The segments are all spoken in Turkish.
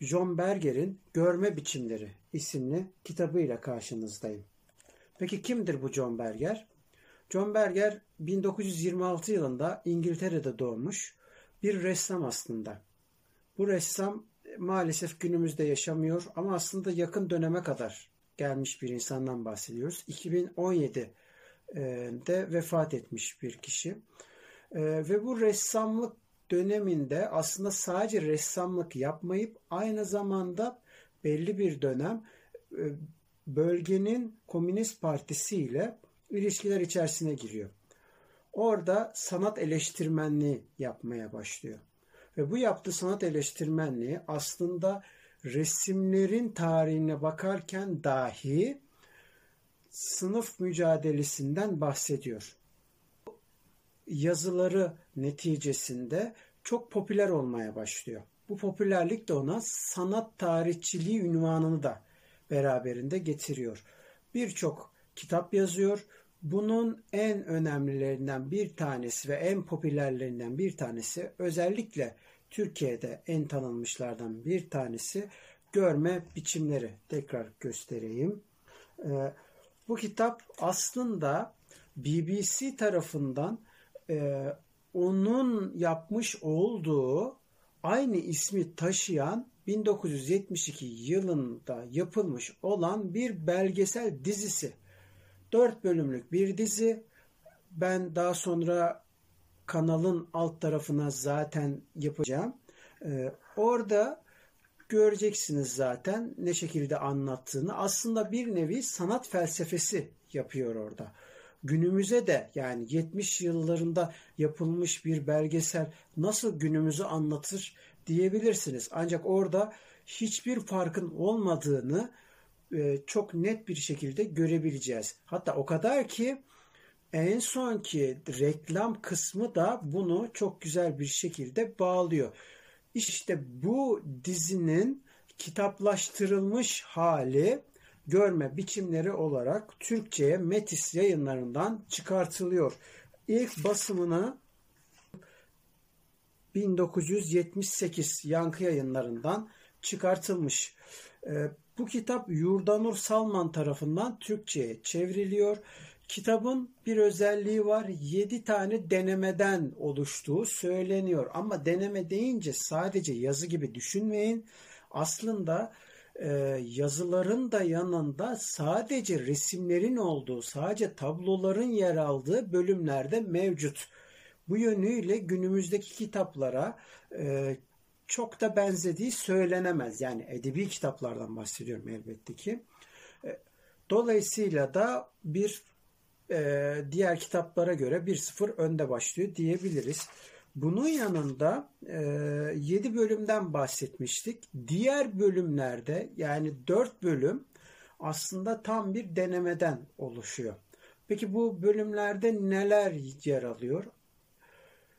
John Berger'in Görme Biçimleri isimli kitabıyla karşınızdayım. Peki kimdir bu John Berger? John Berger 1926 yılında İngiltere'de doğmuş bir ressam aslında. Bu ressam maalesef günümüzde yaşamıyor ama aslında yakın döneme kadar gelmiş bir insandan bahsediyoruz. 2017'de vefat etmiş bir kişi. Ve bu ressamlık döneminde aslında sadece ressamlık yapmayıp aynı zamanda belli bir dönem e, bölgenin Komünist Partisi ile ilişkiler içerisine giriyor. Orada sanat eleştirmenliği yapmaya başlıyor. Ve bu yaptığı sanat eleştirmenliği aslında resimlerin tarihine bakarken dahi sınıf mücadelesinden bahsediyor yazıları neticesinde çok popüler olmaya başlıyor. Bu popülerlik de ona sanat tarihçiliği ünvanını da beraberinde getiriyor. Birçok kitap yazıyor. Bunun en önemlilerinden bir tanesi ve en popülerlerinden bir tanesi özellikle Türkiye'de en tanınmışlardan bir tanesi görme biçimleri. Tekrar göstereyim. Ee, bu kitap aslında BBC tarafından e, onun yapmış olduğu aynı ismi taşıyan 1972 yılında yapılmış olan bir belgesel dizisi. Dört bölümlük bir dizi. Ben daha sonra kanalın alt tarafına zaten yapacağım. Ee, orada göreceksiniz zaten ne şekilde anlattığını. Aslında bir nevi sanat felsefesi yapıyor orada günümüze de yani 70 yıllarında yapılmış bir belgesel nasıl günümüzü anlatır diyebilirsiniz. Ancak orada hiçbir farkın olmadığını e, çok net bir şekilde görebileceğiz. Hatta o kadar ki en sonki reklam kısmı da bunu çok güzel bir şekilde bağlıyor. İşte bu dizinin kitaplaştırılmış hali görme biçimleri olarak Türkçe'ye Metis yayınlarından çıkartılıyor. İlk basımını 1978 yankı yayınlarından çıkartılmış. Ee, bu kitap Yurdanur Salman tarafından Türkçe'ye çevriliyor. Kitabın bir özelliği var. 7 tane denemeden oluştuğu söyleniyor. Ama deneme deyince sadece yazı gibi düşünmeyin. Aslında yazıların da yanında sadece resimlerin olduğu, sadece tabloların yer aldığı bölümlerde mevcut. Bu yönüyle günümüzdeki kitaplara e, çok da benzediği söylenemez. Yani edebi kitaplardan bahsediyorum elbette ki. E, dolayısıyla da bir e, diğer kitaplara göre bir sıfır önde başlıyor diyebiliriz. Bunun yanında e, 7 bölümden bahsetmiştik. Diğer bölümlerde yani 4 bölüm aslında tam bir denemeden oluşuyor. Peki bu bölümlerde neler yer alıyor?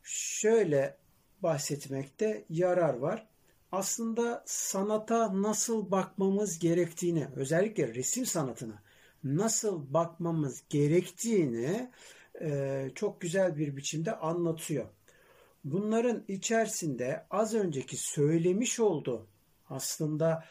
Şöyle bahsetmekte yarar var. Aslında sanata nasıl bakmamız gerektiğini, özellikle resim sanatına nasıl bakmamız gerektiğini e, çok güzel bir biçimde anlatıyor. Bunların içerisinde az önceki söylemiş olduğu aslında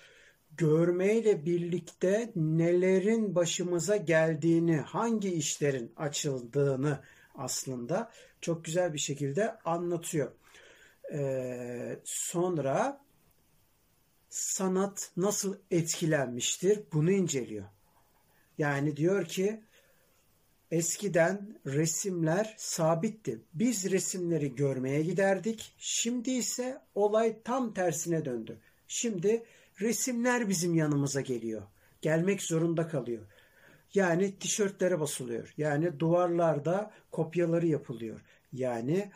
görmeyle birlikte nelerin başımıza geldiğini, hangi işlerin açıldığını aslında çok güzel bir şekilde anlatıyor. Ee, sonra sanat nasıl etkilenmiştir bunu inceliyor. Yani diyor ki eskiden resimler sabitti. Biz resimleri görmeye giderdik. Şimdi ise olay tam tersine döndü. Şimdi resimler bizim yanımıza geliyor. Gelmek zorunda kalıyor. Yani tişörtlere basılıyor. Yani duvarlarda kopyaları yapılıyor. Yani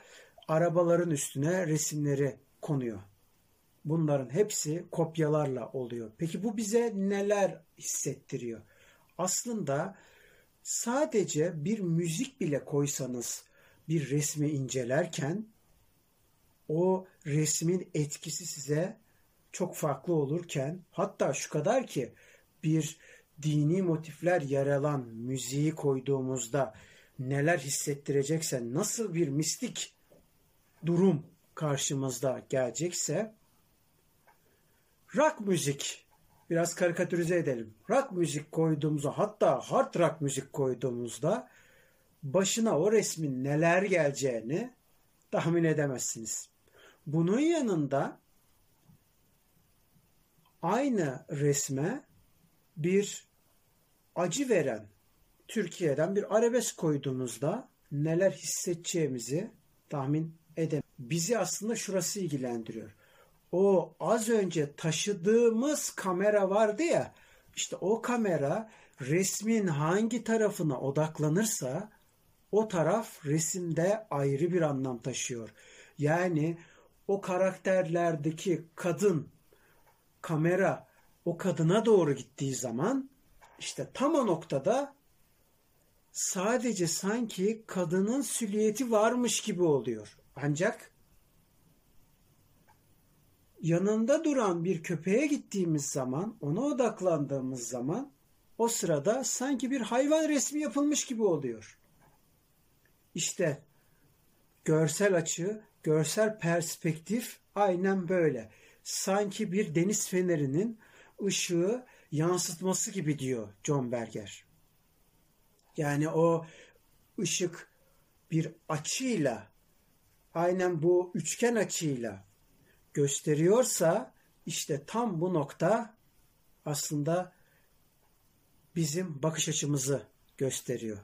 arabaların üstüne resimleri konuyor. Bunların hepsi kopyalarla oluyor. Peki bu bize neler hissettiriyor? Aslında sadece bir müzik bile koysanız bir resmi incelerken o resmin etkisi size çok farklı olurken hatta şu kadar ki bir dini motifler yer alan müziği koyduğumuzda neler hissettirecekse nasıl bir mistik durum karşımızda gelecekse rock müzik biraz karikatürize edelim. Rock müzik koyduğumuzda hatta hard rock müzik koyduğumuzda başına o resmin neler geleceğini tahmin edemezsiniz. Bunun yanında aynı resme bir acı veren Türkiye'den bir arabesk koyduğumuzda neler hissedeceğimizi tahmin edem. Bizi aslında şurası ilgilendiriyor. O az önce taşıdığımız kamera vardı ya, işte o kamera resmin hangi tarafına odaklanırsa o taraf resimde ayrı bir anlam taşıyor. Yani o karakterlerdeki kadın kamera o kadına doğru gittiği zaman işte tam o noktada sadece sanki kadının silüeti varmış gibi oluyor. Ancak yanında duran bir köpeğe gittiğimiz zaman, ona odaklandığımız zaman o sırada sanki bir hayvan resmi yapılmış gibi oluyor. İşte görsel açı, görsel perspektif aynen böyle. Sanki bir deniz fenerinin ışığı yansıtması gibi diyor John Berger. Yani o ışık bir açıyla aynen bu üçgen açıyla gösteriyorsa işte tam bu nokta aslında bizim bakış açımızı gösteriyor.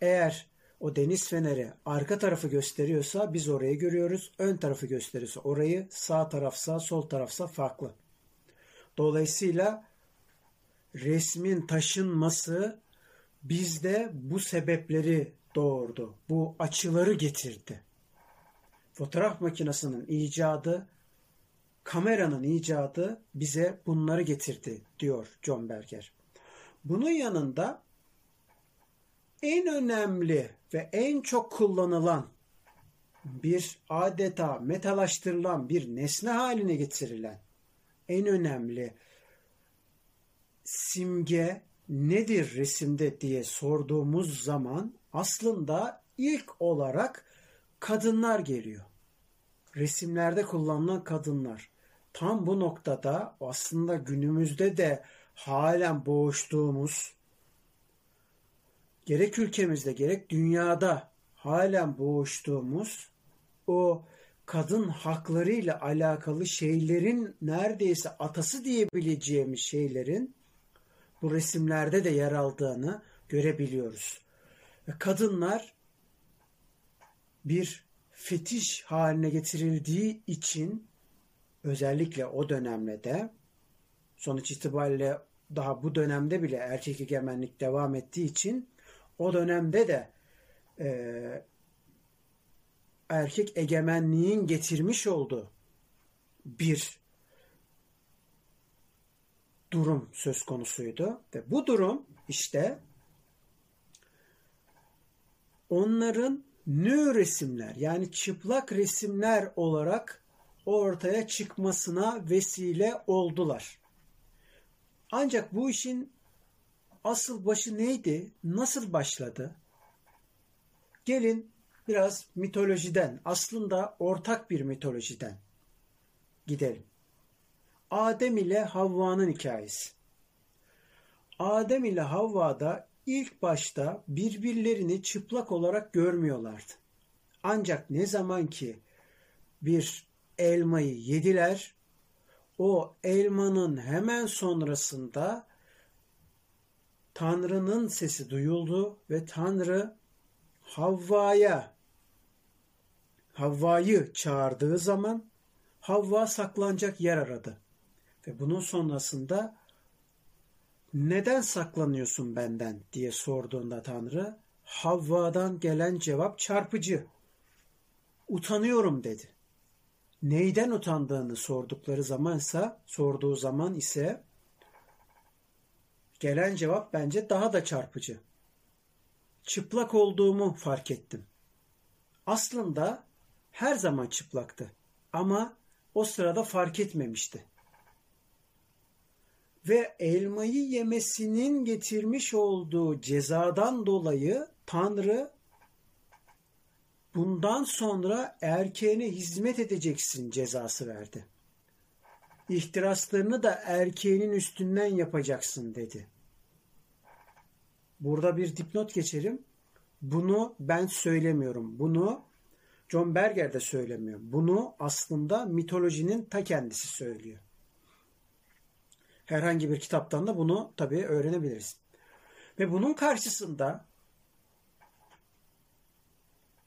Eğer o deniz feneri arka tarafı gösteriyorsa biz orayı görüyoruz. Ön tarafı gösteriyorsa orayı sağ tarafsa sol tarafsa farklı. Dolayısıyla resmin taşınması bizde bu sebepleri doğurdu. Bu açıları getirdi. Fotoğraf makinesinin icadı, kameranın icadı bize bunları getirdi diyor John Berger. Bunun yanında en önemli ve en çok kullanılan bir adeta metalaştırılan bir nesne haline getirilen en önemli simge nedir resimde diye sorduğumuz zaman aslında ilk olarak kadınlar geliyor. Resimlerde kullanılan kadınlar. Tam bu noktada aslında günümüzde de halen boğuştuğumuz gerek ülkemizde gerek dünyada halen boğuştuğumuz o kadın hakları ile alakalı şeylerin neredeyse atası diyebileceğimiz şeylerin bu resimlerde de yer aldığını görebiliyoruz. Ve kadınlar bir fetiş haline getirildiği için özellikle o dönemde de sonuç itibariyle daha bu dönemde bile erkek egemenlik devam ettiği için o dönemde de e, erkek egemenliğin getirmiş olduğu bir durum söz konusuydu. Ve bu durum işte onların nü resimler yani çıplak resimler olarak ortaya çıkmasına vesile oldular. Ancak bu işin asıl başı neydi? Nasıl başladı? Gelin biraz mitolojiden, aslında ortak bir mitolojiden gidelim. Adem ile Havva'nın hikayesi. Adem ile Havva da ilk başta birbirlerini çıplak olarak görmüyorlardı. Ancak ne zaman ki bir elmayı yediler, o elmanın hemen sonrasında Tanrı'nın sesi duyuldu ve Tanrı Havva'ya Havva'yı çağırdığı zaman Havva saklanacak yer aradı. Ve bunun sonrasında neden saklanıyorsun benden diye sorduğunda Tanrı Havva'dan gelen cevap çarpıcı. Utanıyorum dedi. Neyden utandığını sordukları zamansa, sorduğu zaman ise gelen cevap bence daha da çarpıcı. Çıplak olduğumu fark ettim. Aslında her zaman çıplaktı ama o sırada fark etmemişti. Ve elmayı yemesinin getirmiş olduğu cezadan dolayı Tanrı bundan sonra erkeğine hizmet edeceksin cezası verdi. İhtiraslarını da erkeğinin üstünden yapacaksın dedi. Burada bir dipnot geçelim. Bunu ben söylemiyorum. Bunu John Berger de söylemiyor. Bunu aslında mitolojinin ta kendisi söylüyor. Herhangi bir kitaptan da bunu tabii öğrenebiliriz. Ve bunun karşısında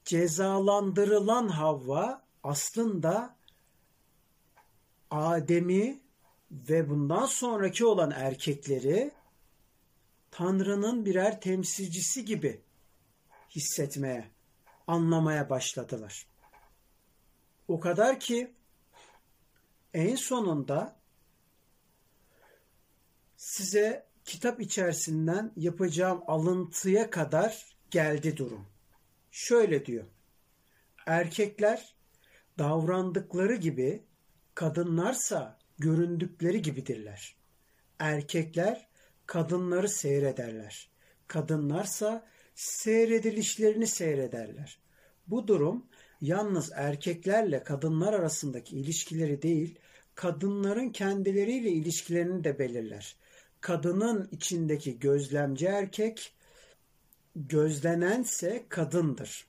cezalandırılan Havva aslında Adem'i ve bundan sonraki olan erkekleri Tanrı'nın birer temsilcisi gibi hissetmeye, anlamaya başladılar. O kadar ki en sonunda size kitap içerisinden yapacağım alıntıya kadar geldi durum. Şöyle diyor. Erkekler davrandıkları gibi kadınlarsa göründükleri gibidirler. Erkekler kadınları seyrederler. Kadınlarsa seyredilişlerini seyrederler. Bu durum yalnız erkeklerle kadınlar arasındaki ilişkileri değil, kadınların kendileriyle ilişkilerini de belirler. Kadının içindeki gözlemci erkek, gözlenense kadındır.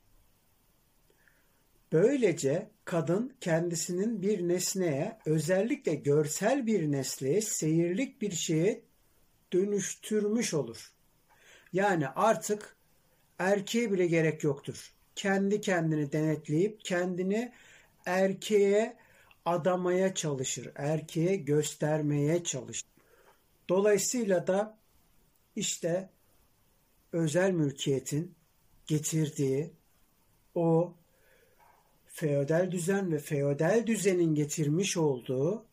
Böylece kadın kendisinin bir nesneye, özellikle görsel bir nesneye, seyirlik bir şeye dönüştürmüş olur. Yani artık erkeğe bile gerek yoktur. Kendi kendini denetleyip kendini erkeğe adamaya çalışır. Erkeğe göstermeye çalışır. Dolayısıyla da işte özel mülkiyetin getirdiği o feodal düzen ve feodal düzenin getirmiş olduğu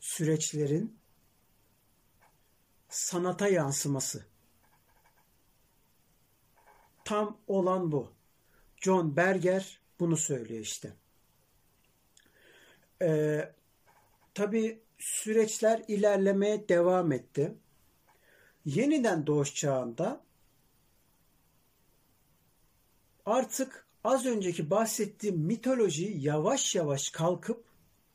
süreçlerin sanata yansıması. Tam olan bu. John Berger bunu söylüyor işte. Ee, Tabi süreçler ilerlemeye devam etti. Yeniden doğuş çağında artık az önceki bahsettiğim mitoloji yavaş yavaş kalkıp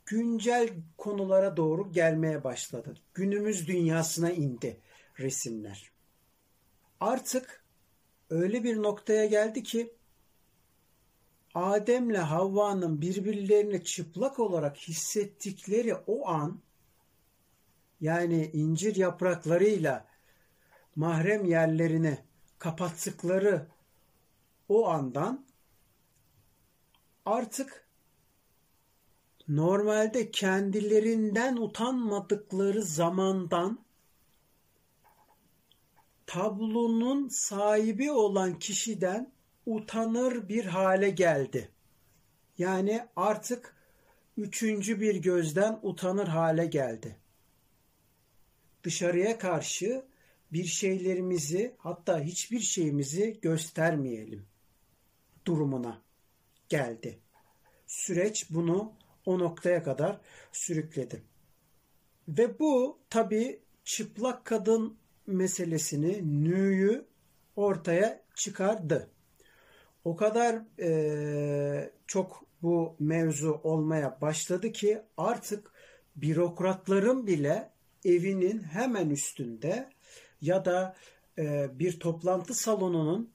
güncel konulara doğru gelmeye başladı. Günümüz dünyasına indi resimler. Artık öyle bir noktaya geldi ki Adem'le Havva'nın birbirlerini çıplak olarak hissettikleri o an yani incir yapraklarıyla mahrem yerlerini kapattıkları o andan artık normalde kendilerinden utanmadıkları zamandan tablonun sahibi olan kişiden utanır bir hale geldi. Yani artık üçüncü bir gözden utanır hale geldi. Dışarıya karşı bir şeylerimizi hatta hiçbir şeyimizi göstermeyelim durumuna geldi. Süreç bunu o noktaya kadar sürükledi. Ve bu tabi çıplak kadın meselesini, nüyü ortaya çıkardı. O kadar e, çok bu mevzu olmaya başladı ki artık bürokratların bile evinin hemen üstünde ya da e, bir toplantı salonunun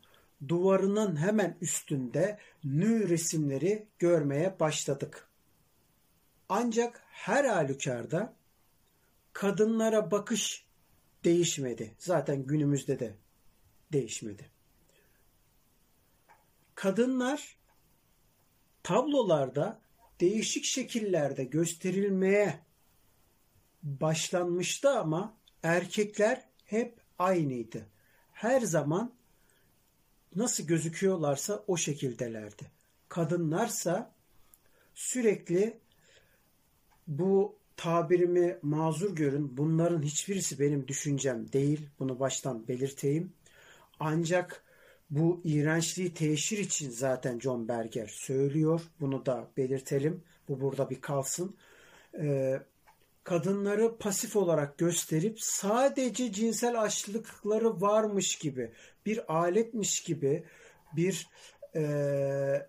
duvarının hemen üstünde nü resimleri görmeye başladık. Ancak her halükarda kadınlara bakış değişmedi. Zaten günümüzde de değişmedi. Kadınlar tablolarda değişik şekillerde gösterilmeye başlanmıştı ama erkekler hep aynıydı. Her zaman nasıl gözüküyorlarsa o şekildelerdi. Kadınlarsa sürekli bu tabirimi mazur görün. Bunların hiçbirisi benim düşüncem değil. Bunu baştan belirteyim. Ancak bu iğrençliği teşhir için zaten John Berger söylüyor. Bunu da belirtelim. Bu burada bir kalsın. Ee, kadınları pasif olarak gösterip sadece cinsel açlıkları varmış gibi, bir aletmiş gibi, bir e,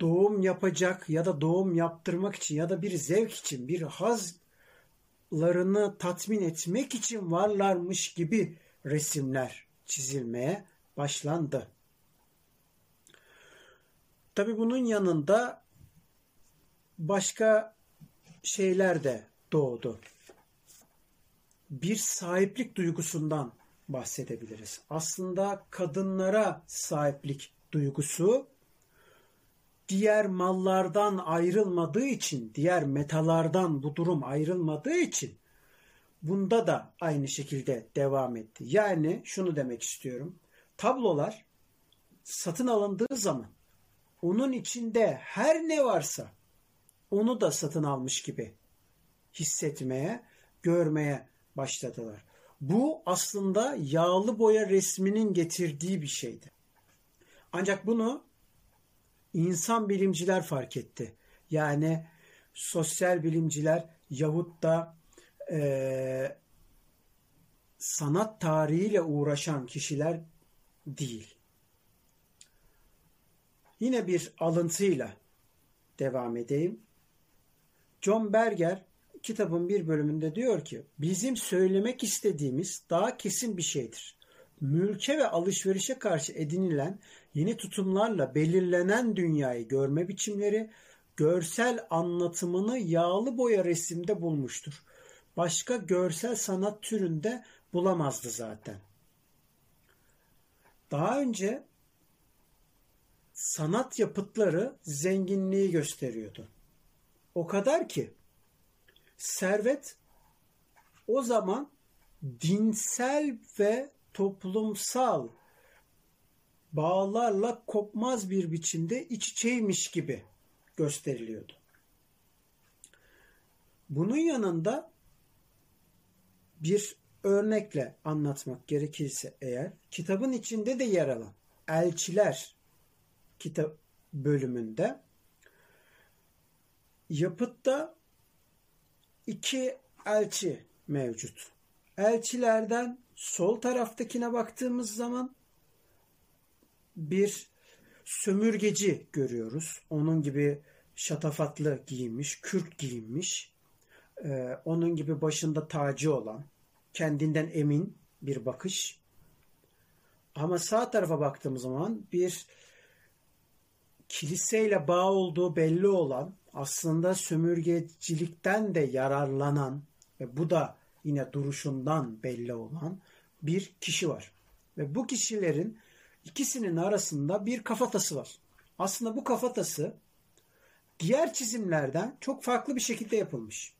doğum yapacak ya da doğum yaptırmak için ya da bir zevk için, bir hazlarını tatmin etmek için varlarmış gibi resimler çizilmeye başlandı. Tabi bunun yanında başka şeyler de doğdu. Bir sahiplik duygusundan bahsedebiliriz. Aslında kadınlara sahiplik duygusu diğer mallardan ayrılmadığı için, diğer metalardan bu durum ayrılmadığı için bunda da aynı şekilde devam etti. Yani şunu demek istiyorum. Tablolar satın alındığı zaman onun içinde her ne varsa onu da satın almış gibi hissetmeye, görmeye başladılar. Bu aslında yağlı boya resminin getirdiği bir şeydi. Ancak bunu insan bilimciler fark etti. Yani sosyal bilimciler yahut da e, sanat tarihiyle uğraşan kişiler değil. Yine bir alıntıyla devam edeyim. John Berger kitabın bir bölümünde diyor ki bizim söylemek istediğimiz daha kesin bir şeydir. Mülke ve alışverişe karşı edinilen yeni tutumlarla belirlenen dünyayı görme biçimleri görsel anlatımını yağlı boya resimde bulmuştur. Başka görsel sanat türünde bulamazdı zaten. Daha önce sanat yapıtları zenginliği gösteriyordu. O kadar ki servet o zaman dinsel ve toplumsal bağlarla kopmaz bir biçimde iç içeymiş gibi gösteriliyordu. Bunun yanında bir örnekle anlatmak gerekirse eğer kitabın içinde de yer alan elçiler kitap bölümünde yapıtta iki elçi mevcut. Elçilerden sol taraftakine baktığımız zaman bir sömürgeci görüyoruz. Onun gibi şatafatlı giyinmiş, kürk giyinmiş. Ee, onun gibi başında tacı olan, kendinden emin bir bakış. Ama sağ tarafa baktığımız zaman bir kiliseyle bağ olduğu belli olan aslında sömürgecilikten de yararlanan ve bu da yine duruşundan belli olan bir kişi var. Ve bu kişilerin ikisinin arasında bir kafatası var. Aslında bu kafatası diğer çizimlerden çok farklı bir şekilde yapılmış.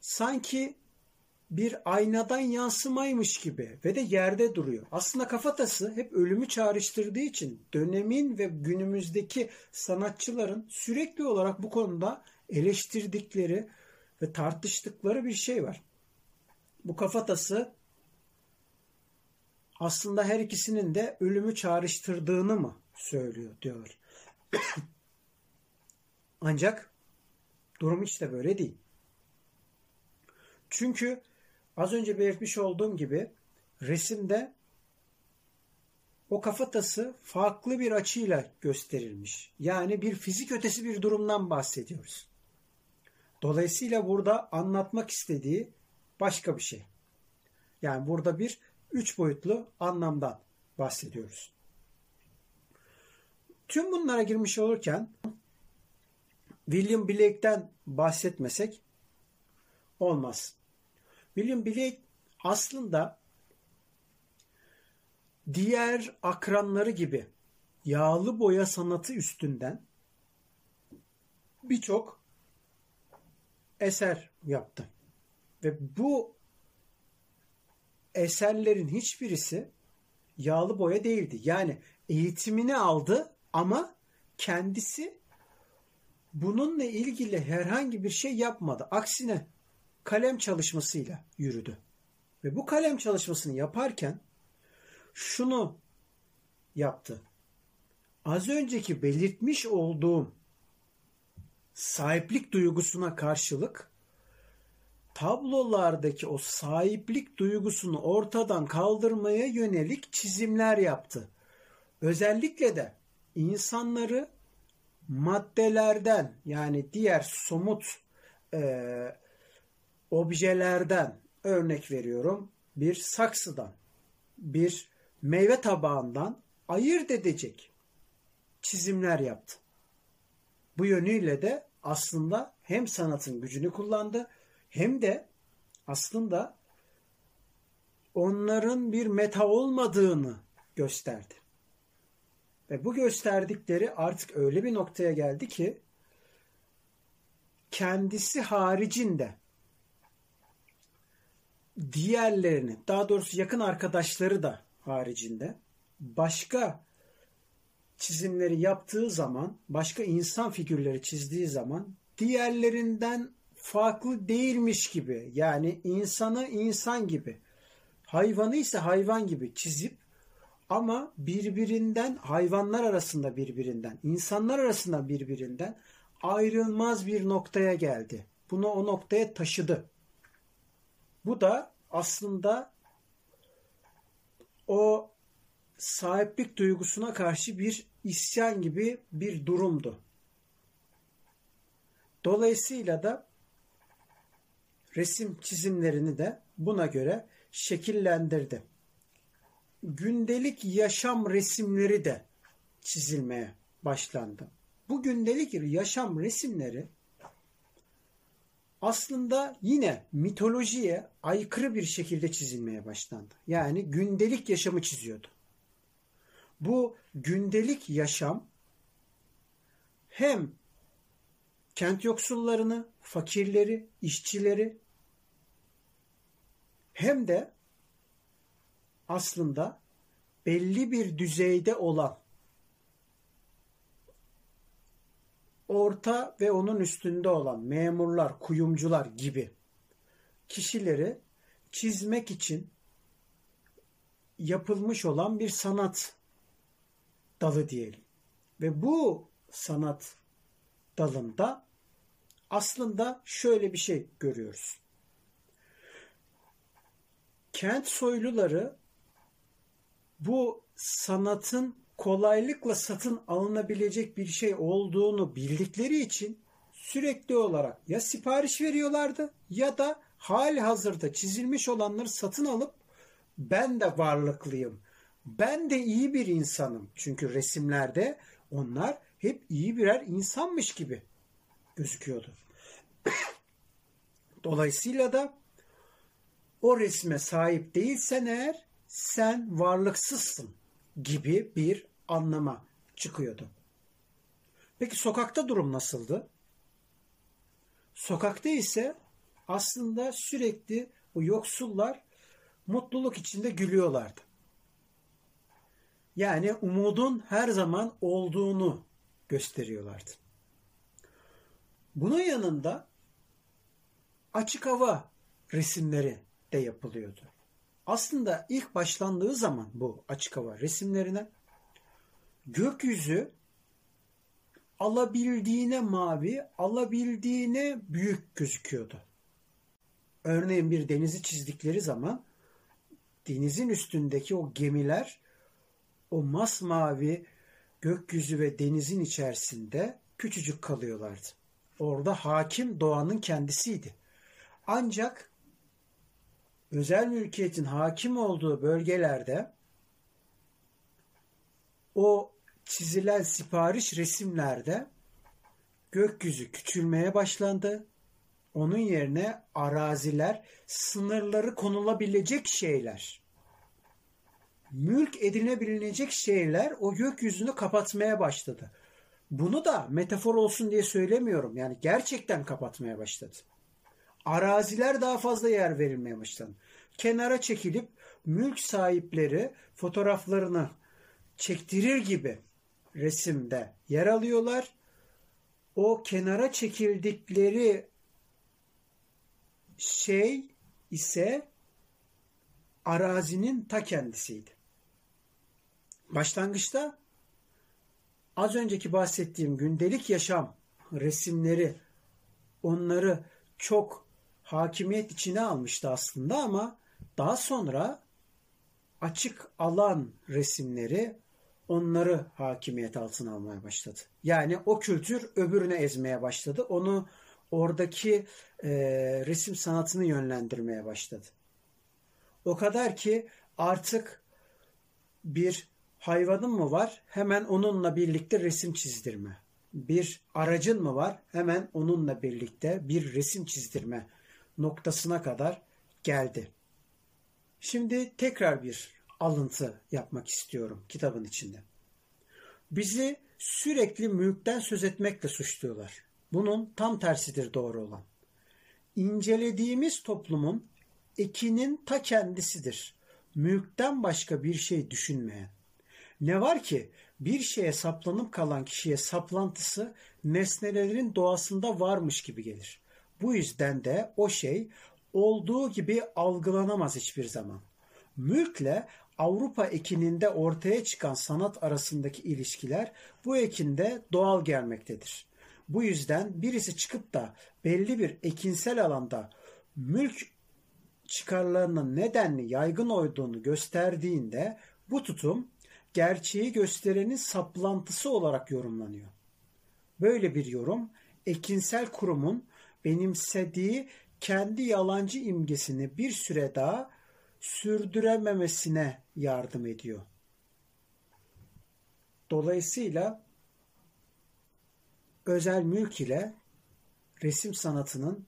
Sanki bir aynadan yansımaymış gibi ve de yerde duruyor. Aslında kafatası hep ölümü çağrıştırdığı için dönemin ve günümüzdeki sanatçıların sürekli olarak bu konuda eleştirdikleri ve tartıştıkları bir şey var. Bu kafatası aslında her ikisinin de ölümü çağrıştırdığını mı söylüyor diyor. Ancak durum hiç de böyle değil. Çünkü Az önce belirtmiş olduğum gibi resimde o kafatası farklı bir açıyla gösterilmiş. Yani bir fizik ötesi bir durumdan bahsediyoruz. Dolayısıyla burada anlatmak istediği başka bir şey. Yani burada bir üç boyutlu anlamdan bahsediyoruz. Tüm bunlara girmiş olurken William Blake'den bahsetmesek olmaz. William Blake aslında diğer akranları gibi yağlı boya sanatı üstünden birçok eser yaptı. Ve bu eserlerin hiçbirisi yağlı boya değildi. Yani eğitimini aldı ama kendisi bununla ilgili herhangi bir şey yapmadı. Aksine kalem çalışmasıyla yürüdü. Ve bu kalem çalışmasını yaparken şunu yaptı. Az önceki belirtmiş olduğum sahiplik duygusuna karşılık tablolardaki o sahiplik duygusunu ortadan kaldırmaya yönelik çizimler yaptı. Özellikle de insanları maddelerden yani diğer somut e, objelerden örnek veriyorum bir saksıdan bir meyve tabağından ayırt edecek çizimler yaptı. Bu yönüyle de aslında hem sanatın gücünü kullandı hem de aslında onların bir meta olmadığını gösterdi. Ve bu gösterdikleri artık öyle bir noktaya geldi ki kendisi haricinde diğerlerini, daha doğrusu yakın arkadaşları da haricinde başka çizimleri yaptığı zaman, başka insan figürleri çizdiği zaman diğerlerinden farklı değilmiş gibi yani insanı insan gibi, hayvanı ise hayvan gibi çizip ama birbirinden hayvanlar arasında birbirinden, insanlar arasında birbirinden ayrılmaz bir noktaya geldi. Bunu o noktaya taşıdı. Bu da aslında o sahiplik duygusuna karşı bir isyan gibi bir durumdu. Dolayısıyla da resim çizimlerini de buna göre şekillendirdi. Gündelik yaşam resimleri de çizilmeye başlandı. Bu gündelik yaşam resimleri aslında yine mitolojiye aykırı bir şekilde çizilmeye başlandı. Yani gündelik yaşamı çiziyordu. Bu gündelik yaşam hem kent yoksullarını, fakirleri, işçileri hem de aslında belli bir düzeyde olan orta ve onun üstünde olan memurlar, kuyumcular gibi kişileri çizmek için yapılmış olan bir sanat dalı diyelim. Ve bu sanat dalında aslında şöyle bir şey görüyoruz. Kent soyluları bu sanatın kolaylıkla satın alınabilecek bir şey olduğunu bildikleri için sürekli olarak ya sipariş veriyorlardı ya da hali hazırda çizilmiş olanları satın alıp ben de varlıklıyım. Ben de iyi bir insanım. Çünkü resimlerde onlar hep iyi birer insanmış gibi gözüküyordu. Dolayısıyla da o resme sahip değilsen eğer sen varlıksızsın gibi bir anlama çıkıyordu. Peki sokakta durum nasıldı? Sokakta ise aslında sürekli o yoksullar mutluluk içinde gülüyorlardı. Yani umudun her zaman olduğunu gösteriyorlardı. Bunun yanında açık hava resimleri de yapılıyordu. Aslında ilk başlandığı zaman bu açık hava resimlerine gökyüzü alabildiğine mavi, alabildiğine büyük gözüküyordu. Örneğin bir denizi çizdikleri zaman denizin üstündeki o gemiler o masmavi gökyüzü ve denizin içerisinde küçücük kalıyorlardı. Orada hakim doğanın kendisiydi. Ancak özel mülkiyetin hakim olduğu bölgelerde o çizilen sipariş resimlerde gökyüzü küçülmeye başlandı. Onun yerine araziler, sınırları konulabilecek şeyler, mülk edinebilecek şeyler o gökyüzünü kapatmaya başladı. Bunu da metafor olsun diye söylemiyorum. Yani gerçekten kapatmaya başladı. Araziler daha fazla yer verilmeye başladı. Kenara çekilip mülk sahipleri fotoğraflarını çektirir gibi resimde yer alıyorlar. O kenara çekildikleri şey ise arazinin ta kendisiydi. Başlangıçta az önceki bahsettiğim gündelik yaşam resimleri onları çok hakimiyet içine almıştı aslında ama daha sonra açık alan resimleri onları hakimiyet altına almaya başladı. Yani o kültür öbürüne ezmeye başladı. Onu oradaki e, resim sanatını yönlendirmeye başladı. O kadar ki artık bir hayvanın mı var hemen onunla birlikte resim çizdirme. Bir aracın mı var hemen onunla birlikte bir resim çizdirme noktasına kadar geldi. Şimdi tekrar bir alıntı yapmak istiyorum kitabın içinde. Bizi sürekli mülkten söz etmekle suçluyorlar. Bunun tam tersidir doğru olan. İncelediğimiz toplumun ekinin ta kendisidir. Mülkten başka bir şey düşünmeyen. Ne var ki bir şeye saplanıp kalan kişiye saplantısı nesnelerin doğasında varmış gibi gelir. Bu yüzden de o şey olduğu gibi algılanamaz hiçbir zaman. Mülkle Avrupa ekininde ortaya çıkan sanat arasındaki ilişkiler bu ekinde doğal gelmektedir. Bu yüzden birisi çıkıp da belli bir ekinsel alanda mülk çıkarlarının nedenli yaygın olduğunu gösterdiğinde bu tutum gerçeği gösterenin saplantısı olarak yorumlanıyor. Böyle bir yorum ekinsel kurumun benimsediği kendi yalancı imgesini bir süre daha sürdürememesine yardım ediyor. Dolayısıyla özel mülk ile resim sanatının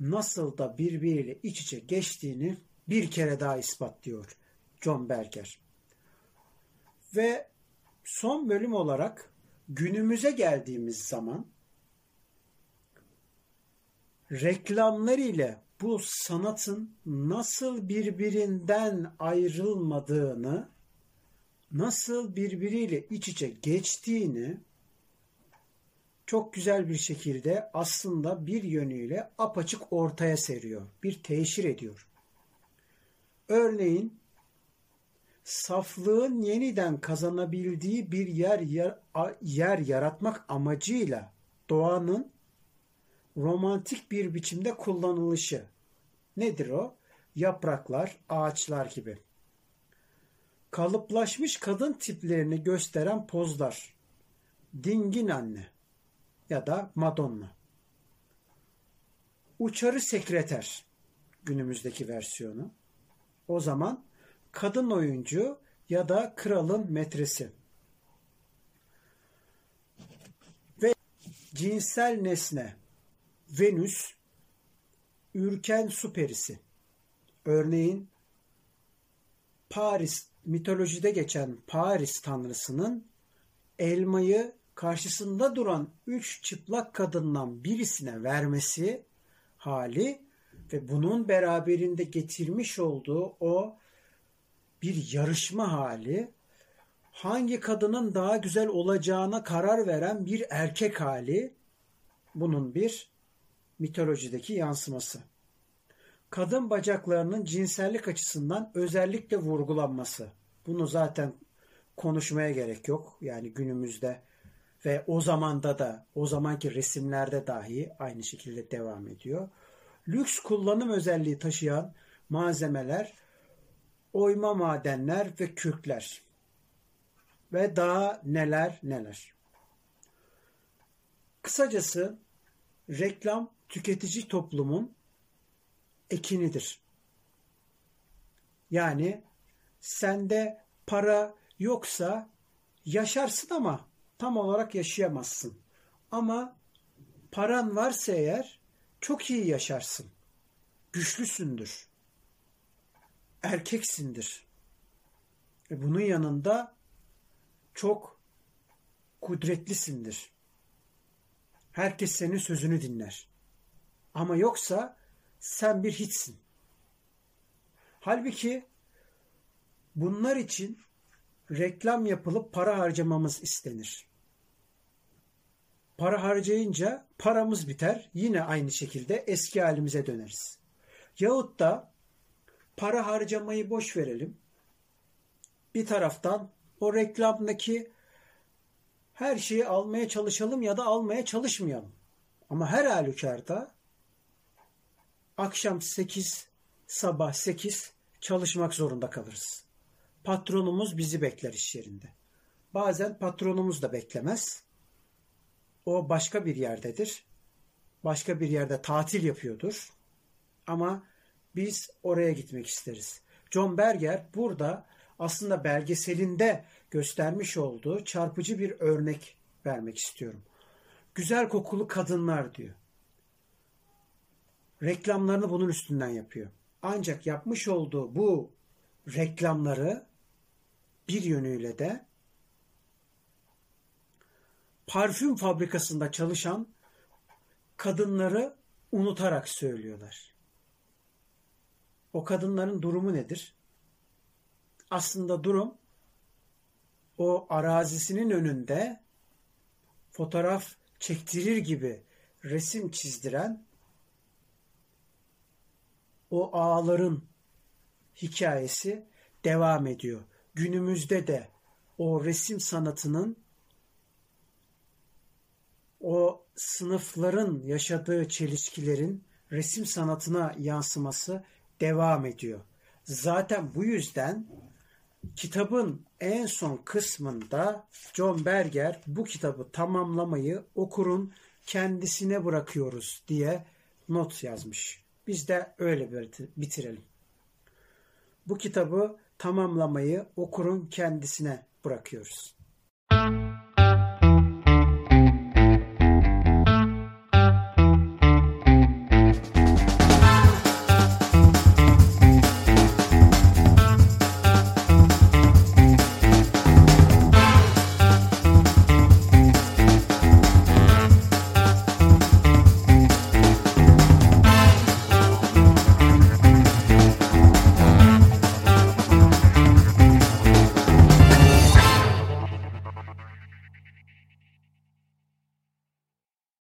nasıl da birbiriyle iç içe geçtiğini bir kere daha ispatlıyor John Berger. Ve son bölüm olarak günümüze geldiğimiz zaman reklamlar ile bu sanatın nasıl birbirinden ayrılmadığını, nasıl birbiriyle iç içe geçtiğini çok güzel bir şekilde aslında bir yönüyle apaçık ortaya seriyor. Bir teşhir ediyor. Örneğin saflığın yeniden kazanabildiği bir yer yer, yer yaratmak amacıyla doğanın romantik bir biçimde kullanılışı. Nedir o? Yapraklar, ağaçlar gibi. Kalıplaşmış kadın tiplerini gösteren pozlar. Dingin anne ya da Madonna. Uçarı sekreter günümüzdeki versiyonu. O zaman kadın oyuncu ya da kralın metresi. Ve cinsel nesne Venüs ürken su perisi. Örneğin Paris mitolojide geçen Paris tanrısının elmayı karşısında duran üç çıplak kadından birisine vermesi hali ve bunun beraberinde getirmiş olduğu o bir yarışma hali hangi kadının daha güzel olacağına karar veren bir erkek hali bunun bir mitolojideki yansıması. Kadın bacaklarının cinsellik açısından özellikle vurgulanması. Bunu zaten konuşmaya gerek yok. Yani günümüzde ve o zamanda da o zamanki resimlerde dahi aynı şekilde devam ediyor. Lüks kullanım özelliği taşıyan malzemeler oyma madenler ve kürkler ve daha neler neler. Kısacası reklam tüketici toplumun ekinidir. Yani sende para yoksa yaşarsın ama tam olarak yaşayamazsın. Ama paran varsa eğer çok iyi yaşarsın. Güçlüsündür. Erkeksindir. Ve bunun yanında çok kudretlisindir. Herkes senin sözünü dinler. Ama yoksa sen bir hiçsin. Halbuki bunlar için reklam yapılıp para harcamamız istenir. Para harcayınca paramız biter. Yine aynı şekilde eski halimize döneriz. Yahut da para harcamayı boş verelim. Bir taraftan o reklamdaki her şeyi almaya çalışalım ya da almaya çalışmayalım. Ama her halükarda akşam 8, sabah 8 çalışmak zorunda kalırız. Patronumuz bizi bekler iş yerinde. Bazen patronumuz da beklemez. O başka bir yerdedir. Başka bir yerde tatil yapıyordur. Ama biz oraya gitmek isteriz. John Berger burada aslında belgeselinde göstermiş olduğu çarpıcı bir örnek vermek istiyorum. Güzel kokulu kadınlar diyor. Reklamlarını bunun üstünden yapıyor. Ancak yapmış olduğu bu reklamları bir yönüyle de parfüm fabrikasında çalışan kadınları unutarak söylüyorlar. O kadınların durumu nedir? Aslında durum o arazisinin önünde fotoğraf çektirir gibi resim çizdiren o ağların hikayesi devam ediyor. Günümüzde de o resim sanatının o sınıfların yaşadığı çelişkilerin resim sanatına yansıması devam ediyor. Zaten bu yüzden kitabın en son kısmında John Berger bu kitabı tamamlamayı okurun kendisine bırakıyoruz diye not yazmış. Biz de öyle bitirelim. Bu kitabı tamamlamayı okurun kendisine bırakıyoruz. Müzik